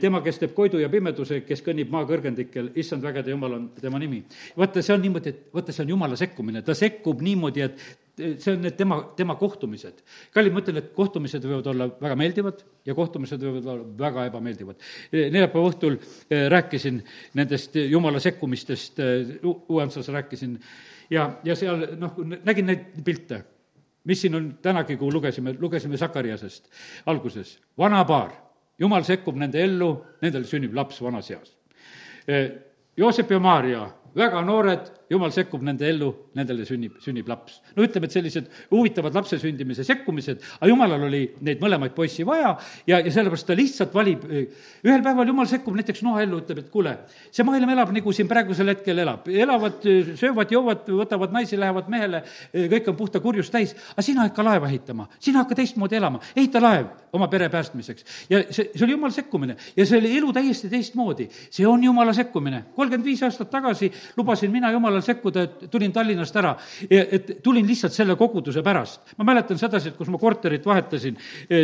tema, kes teeb koidu ja pimeduse, kes kõnnib maa kõrgendikel, issand vägede jumal on tema nimi. vaata, see on niimoodi, et vaata, see on jumala sekkumine, ta sekkub niimoodi, et see on need tema, tema kohtumised. kallid, ma ütlen, et kohtumised võivad olla väga meeldivad ja kohtumised võivad olla väga ebameeldivad. neljapäeva õhtul eh, rääkisin nendest jumala sekkumistest, eh, Uuensas rääkisin ja, ja seal noh, nägin neid pilte mis siin on tänagi, kui lugesime, lugesime Sakariasest alguses, vana paar, jumal sekkub nende ellu, nendel sünnib laps vanas eas. Joosep ja Maarja, väga noored, jumal sekkub nende ellu, nendele sünnib, sünnib laps. no ütleme, et sellised huvitavad lapse sündimise sekkumised, aga jumalal oli neid mõlemaid poissi vaja ja, ja sellepärast ta lihtsalt valib, ühel päeval jumal sekkub näiteks Noa ellu, ütleb, et kuule, see maailm elab nagu siin praegusel hetkel elab, elavad, söövad, joovad, võtavad naisi, lähevad mehele, kõik on puhta kurjust täis, aga sina hakka laeva ehitama, sina hakka teistmoodi elama, ehita laev oma pere päästmiseks. ja see, see oli jumala sekkumine ja see oli elu täiesti teistmoodi. see on jumala sekkumine. kolmkümmend viis aastat tagasi lubasin mina jumalal sekkuda, et tulin Tallinnast ära, et tulin lihtsalt selle koguduse pärast. ma mäletan sedasi, et kus ma korterit vahetasin,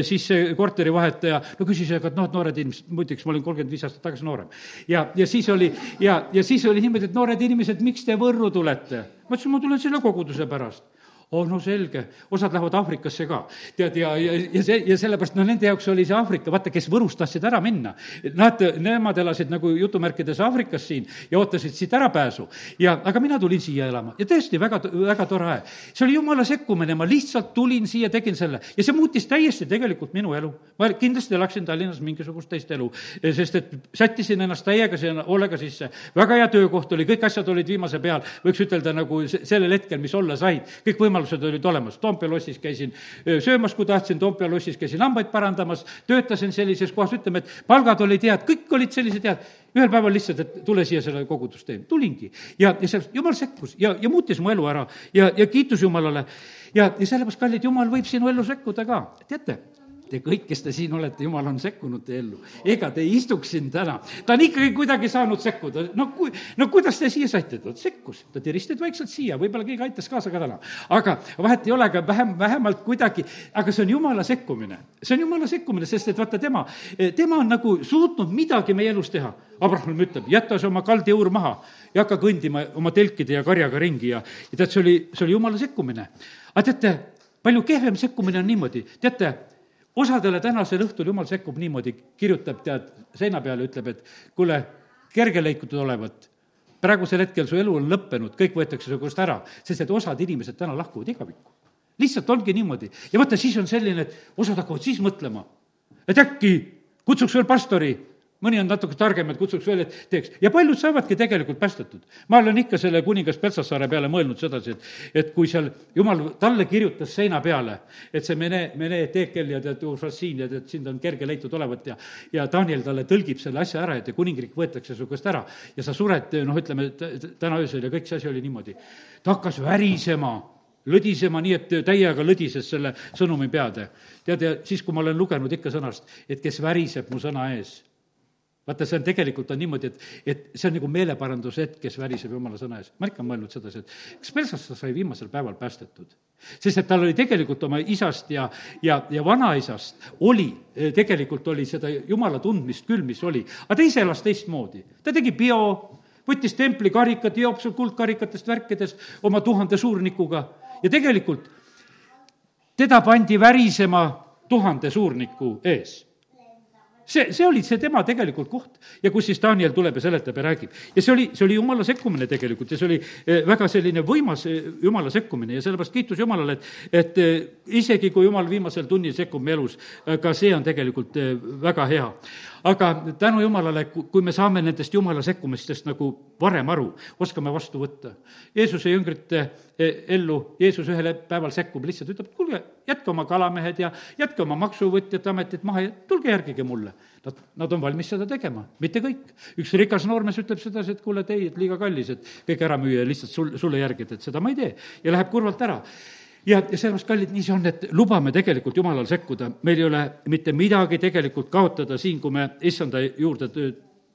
siis see korteri vahetaja no küsis, aga et noh, et noored inimesed, muideks ma olin kolmkümmend viis aastat tagasi noorem. ja, ja siis oli, ja, ja siis oli niimoodi, et noored inimesed, miks te Võrru tulete? ma ütlesin, ma tulen selle koguduse pärast oh no selge, osad lähevad Aafrikasse ka. tead, ja, ja, ja see, ja sellepärast noh, nende jaoks oli see Aafrika, vaata, kes Võrust tahtsid ära minna. Nad, nemad elasid nagu jutumärkides Aafrikas siin ja ootasid siit ärapääsu. ja, aga mina tulin siia elama ja tõesti väga, väga tore aeg. see oli jumala sekkumine, ma lihtsalt tulin siia, tegin selle ja see muutis täiesti tegelikult minu elu. ma kindlasti elaksin Tallinnas mingisugust teist elu, sest et sättisin ennast täiega sinna hoolega sisse. väga hea töökoht oli, kõik asjad olid viimase peal, võiks ütelda nagu sellel hetkel, mis olla said, kõik võimalused võimalused olid olemas, Toompea lossis käisin söömas, kui tahtsin, Toompea lossis käisin hambaid parandamas, töötasin sellises kohas, ütleme, et palgad olid head, kõik olid sellised head. ühel päeval lihtsalt, et tule siia selle kogudust teeme, tulingi. ja, ja sellest, jumal sekkus ja, ja muutis mu elu ära ja, ja kiitus Jumalale. ja, ja sellepärast, kallid, Jumal võib sinu ellu sekkuda ka, teate Te kõik, kes te siin olete, jumal on sekkunud teie ellu. ega te ei istuks siin täna. ta on ikkagi kuidagi saanud sekkuda. no kui, no kuidas te siia saite? ta sekkus, ta tiris teid vaikselt siia, võib-olla keegi aitas kaasa ka täna. aga vahet ei ole, aga vähem, vähemalt kuidagi, aga see on jumala sekkumine. see on jumala sekkumine, sest et vaata, tema, tema on nagu suutnud midagi meie elus teha. Abraham ütleb, jäta see oma kaldjõur maha ja hakka kõndima oma telkide ja karjaga ringi ja, ja tead, see oli, see oli jumala sekkumine. aga teate, palju kehvem sekkumine on niimoodi, teate osadele tänasel õhtul jumal sekkub niimoodi, kirjutab tead seina peale, ütleb, et kuule, kergeleikutud olevat, praegusel hetkel su elu on lõppenud, kõik võetakse su käest ära, sest et osad inimesed täna lahkuvad igavikku. lihtsalt ongi niimoodi. Ja vaata, siis on selline, et osad hakkavad siis mõtlema, et äkki kutsuks veel pastori mõni on natuke targem, et kutsuks veel, et teeks. ja paljud saavadki tegelikult päästetud. ma olen ikka selle kuningas Petsassaare peale mõelnud sedasi, et, et kui seal jumal talle kirjutas seina peale, et see mene, mene teekel ja tead, Urfasiin ja tead, sind on kerge leitud olevat ja, ja Daniel talle tõlgib selle asja ära, et kuningriik võetakse su käest ära ja sa sured, noh, ütleme, täna öösel ja kõik see asi oli niimoodi. ta hakkas värisema lõdisema nii, et täiega lõdises selle sõnumi peade. tead, ja siis, kui ma olen lugenud ikka sõnast, et kes väriseb mu sõna ees vaata, see on tegelikult on niimoodi, et, et see on nagu meeleparanduse hetk, kes väriseb jumala sõna ees. ma ikka olen mõelnud sedasi, et kas Belsassa sai viimasel päeval päästetud? sest et tal oli tegelikult oma isast ja, ja, ja vanaisast oli, tegelikult oli seda jumala tundmist küll, mis oli. aga ta ise elas teistmoodi. ta tegi bio, võttis templikarikad, jooksul kuldkarikatest, värkidest oma tuhande suurnikuga ja tegelikult teda pandi värisema tuhande suurniku ees see, see oli see tema tegelikult koht ja kus siis Daniel tuleb ja seletab ja räägib. ja see oli, see oli jumala sekkumine tegelikult ja see oli eh, väga selline võimas eh, jumala sekkumine ja sellepärast kiitus Jumalale, et, et eh, isegi kui Jumal viimasel tunnil sekkub meie elus, ka see on tegelikult väga hea. Aga tänu Jumalale, kui me saame nendest Jumala sekkumistest nagu varem aru, oskame vastu võtta. Jeesuse jüngrite e, ellu Jeesus ühel päeval sekkub, lihtsalt ütleb, kuulge, jätke oma kalamehed ja jätke oma maksuvõtjate ametid maha ja tulge järgige mulle. Nad, nad on valmis seda tegema, mitte kõik. üks rikas noormees ütleb sedasi, et kuule, et ei, et liiga kallis, et kõik ära müüa ja lihtsalt sul, sulle järgida, et seda ma ei tee. ja läheb kurvalt ära ja, ja sellepärast, kallid, nii see on, et lubame tegelikult Jumalal sekkuda, meil ei ole mitte midagi tegelikult kaotada siin, kui me issanda juurde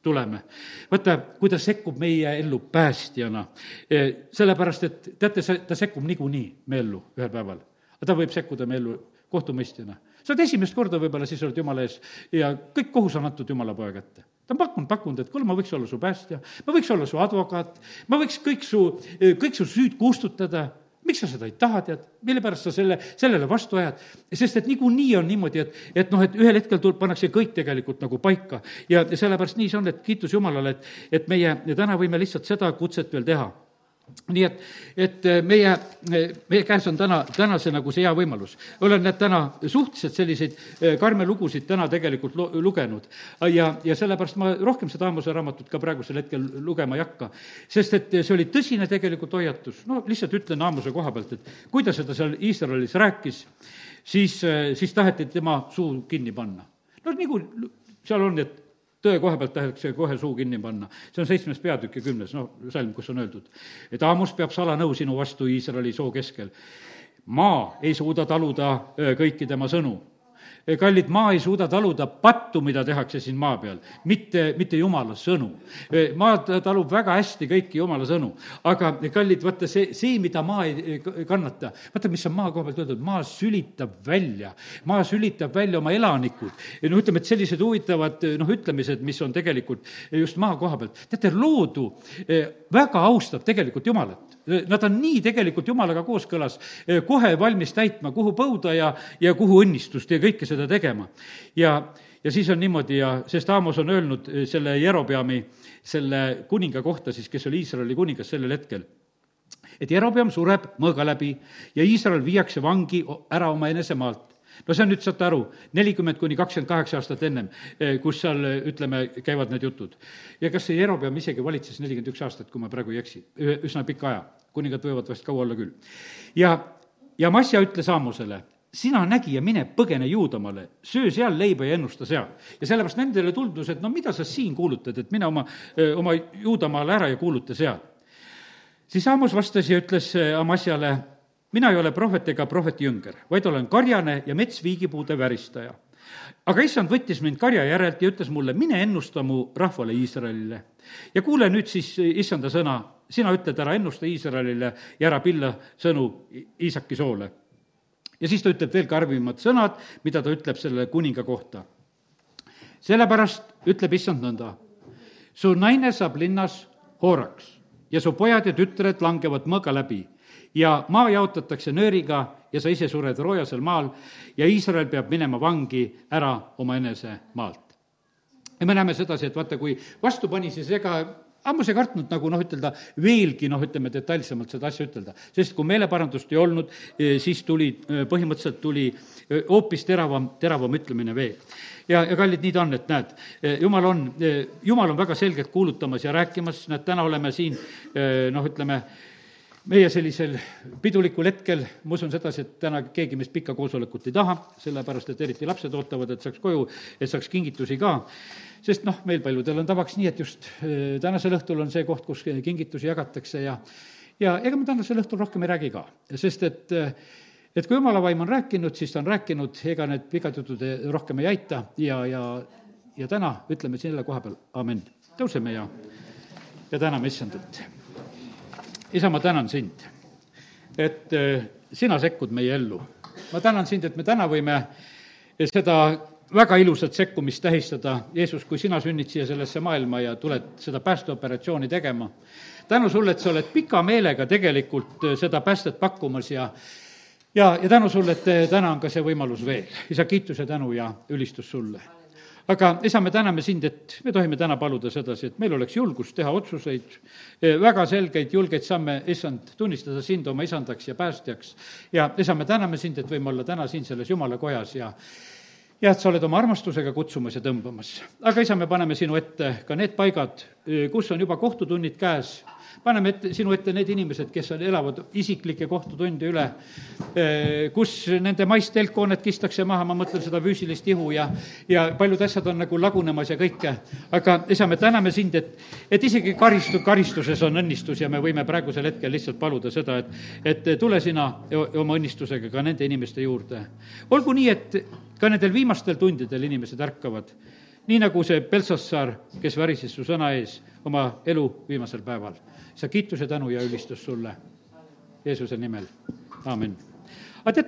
tuleme. vaata, kui ta sekkub meie ellu päästjana, e, sellepärast et teate, see, ta sekkub niikuinii meie ellu ühel päeval. aga ta võib sekkuda meie ellu kohtumõistjana. sa oled esimest korda võib-olla, siis oled Jumala ees ja kõik kohus on antud Jumala poja kätte ta on pakkunud, pakkunud, et kuule, ma võiks olla su päästja, ma võiks olla su advokaat, ma võiks kõik su, kõik su süüd kustutada miks sa seda ei taha, tead, mille pärast sa selle, sellele vastu ajad? sest et niikuinii on niimoodi, et, et noh, et ühel hetkel tuleb, pannakse kõik tegelikult nagu paika. ja, sellepärast nii see on, et kiitus Jumalale, et, et meie täna võime lihtsalt seda kutset veel teha nii et, et äh, meie, äh, meie käes on täna, täna see nagu see hea võimalus. olen need täna suhteliselt selliseid äh, karme lugusid täna tegelikult lo-, lugenud. ja, ja sellepärast ma rohkem seda Aamose raamatut ka praegusel hetkel lugema ei hakka. sest et see oli tõsine tegelikult hoiatus, no lihtsalt ütlen Aamose koha pealt, et kui ta seda seal Iisraelis rääkis, siis, siis taheti tema suu kinni panna. no nagu seal on, et tõe koha pealt tahetakse kohe suu kinni panna. see on seitsmes peatükk ja kümnes, noh, salm, kus on öeldud, et Aamus peab salanõu sinu vastu Iisraeli soo keskel. maa ei suuda taluda kõiki tema sõnu kallid, maa ei suuda taluda pattu, mida tehakse siin maa peal, mitte, mitte jumala sõnu. maa talub väga hästi kõiki jumala sõnu, aga kallid, vaata see, see, mida maa ei kannata, vaata, mis on maa koha pealt öeldud, maa sülitab välja, maa sülitab välja oma elanikud. no ütleme, et sellised huvitavad noh, ütlemised, mis on tegelikult just maa koha pealt. teate, loodu eh, väga austab tegelikult Jumalat Nad on nii tegelikult Jumalaga kooskõlas, eh, kohe valmis täitma, kuhu põuda ja, ja kuhu õnnistust ja kõike seda tegema. ja, ja siis on niimoodi ja, sest Aamos on öelnud eh, selle Jerobeami, selle kuninga kohta siis, kes oli Iisraeli kuningas sellel hetkel et Jerobeam sureb mõõga läbi ja Iisrael viiakse vangi ära oma enesemaalt no see on nüüd, saate aru, nelikümmend kuni kakskümmend kaheksa aastat ennem, eh, kus seal, ütleme, käivad need jutud. ja kas see Jerobeam isegi valitses nelikümmend üks aastat, kui ma praegu ei eksi, üsna pika aja, kuningad võivad vast kaua olla küll. ja, ja Masja ütles Aamusele, sina nägija, mine põgene Juudamaale, söö seal leiba ja ennusta seal. ja sellepärast nendele tundus, et no mida sa siin kuulutad, et mine oma, oma Juudamaale ära ja kuuluta seal. siis Aamus vastas ja ütles Amasjale, mina ei ole prohvet ega prohveti jünger, vaid olen karjane ja metsviigipuude väristaja. aga issand võttis mind karja järelt ja ütles mulle, mine ennusta mu rahvale Iisraelile. ja kuule nüüd siis issanda sõna, sina ütled, ära ennusta Iisraelile ja ära pilla sõnu Iisaki soole. ja siis ta ütleb veel karmimad sõnad, mida ta ütleb selle kuninga kohta. sellepärast ütleb issand nõnda, su naine saab linnas hooraks ja su pojad ja tütred langevad mõõga läbi ja maa jaotatakse nööriga ja sa ise sured roojasel maal ja Iisrael peab minema vangi ära omaenese maalt. ja me näeme sedasi, et vaata, kui vastu pani, siis ega ammus ei kartnud nagu noh, ütelda veelgi noh, ütleme detailsemalt seda asja ütelda, sest kui meeleparandust ei olnud, e, siis tuli, e, põhimõtteliselt tuli e, hoopis teravam, teravam ütlemine veel. ja, ja kallid, nii ta on, et näed, jumal on, jumal on väga selgelt kuulutamas ja rääkimas, näed, täna oleme siin noh, ütleme, meie sellisel pidulikul hetkel, ma usun sedasi, et täna keegi meist pikka koosolekut ei taha, sellepärast et eriti lapsed ootavad, et saaks koju, et saaks kingitusi ka, sest noh, meil paljudel on tavaks nii, et just äh, tänasel õhtul on see koht, kus kingitusi jagatakse ja ja ega ma tänasel õhtul rohkem ei räägi ka, sest et äh, et kui jumala vaim on rääkinud, siis ta on rääkinud, ega need pikad jutud rohkem ei aita ja, ja ja täna ütleme selle koha peal amin. tõuseme ja, ja täname issandat isa, ma tänan sind, et sina sekkud meie ellu. ma tänan sind, et me täna võime seda väga ilusat sekkumist tähistada, Jeesus, kui sina sünnid siia sellesse maailma ja tuled seda päästeoperatsiooni tegema. tänu sulle, et sa oled pika meelega tegelikult äh, seda päästet pakkumas ja ja, ja tänu sulle, et äh, täna on ka see võimalus veel. isa, kiitus ja tänu ja ülistus sulle aga isa, me täname sind, et me tohime täna paluda sedasi, et meil oleks julgust teha otsuseid, eh, väga selgeid, julgeid samme, issand, tunnistada sind oma isandaks ja päästjaks. ja isa, me täname sind, et võime olla täna siin selles jumala kojas ja ja et sa oled oma armastusega kutsumas ja tõmbamas. aga isa, me paneme sinu ette ka need paigad, kus on juba kohtutunnid käes paneme ette, sinu ette need inimesed, kes on, elavad isiklikke kohtutunde üle, eh, kus nende maist telkhooned kistakse maha, ma mõtlen seda füüsilist ihu ja, ja paljud asjad on nagu lagunemas ja kõike. aga isa, me täname sind, et, et isegi karistu-, karistuses on õnnistus ja me võime praegusel hetkel lihtsalt paluda seda, et, et tule sina oma õnnistusega ka nende inimeste juurde. olgu nii, et ka nendel viimastel tundidel inimesed ärkavad nii nagu see Belsassar, kes värises su sõna ees oma elu viimasel päeval. Sa kiituse, tänu ja ülistus sulle Jeesuse nimel, aamen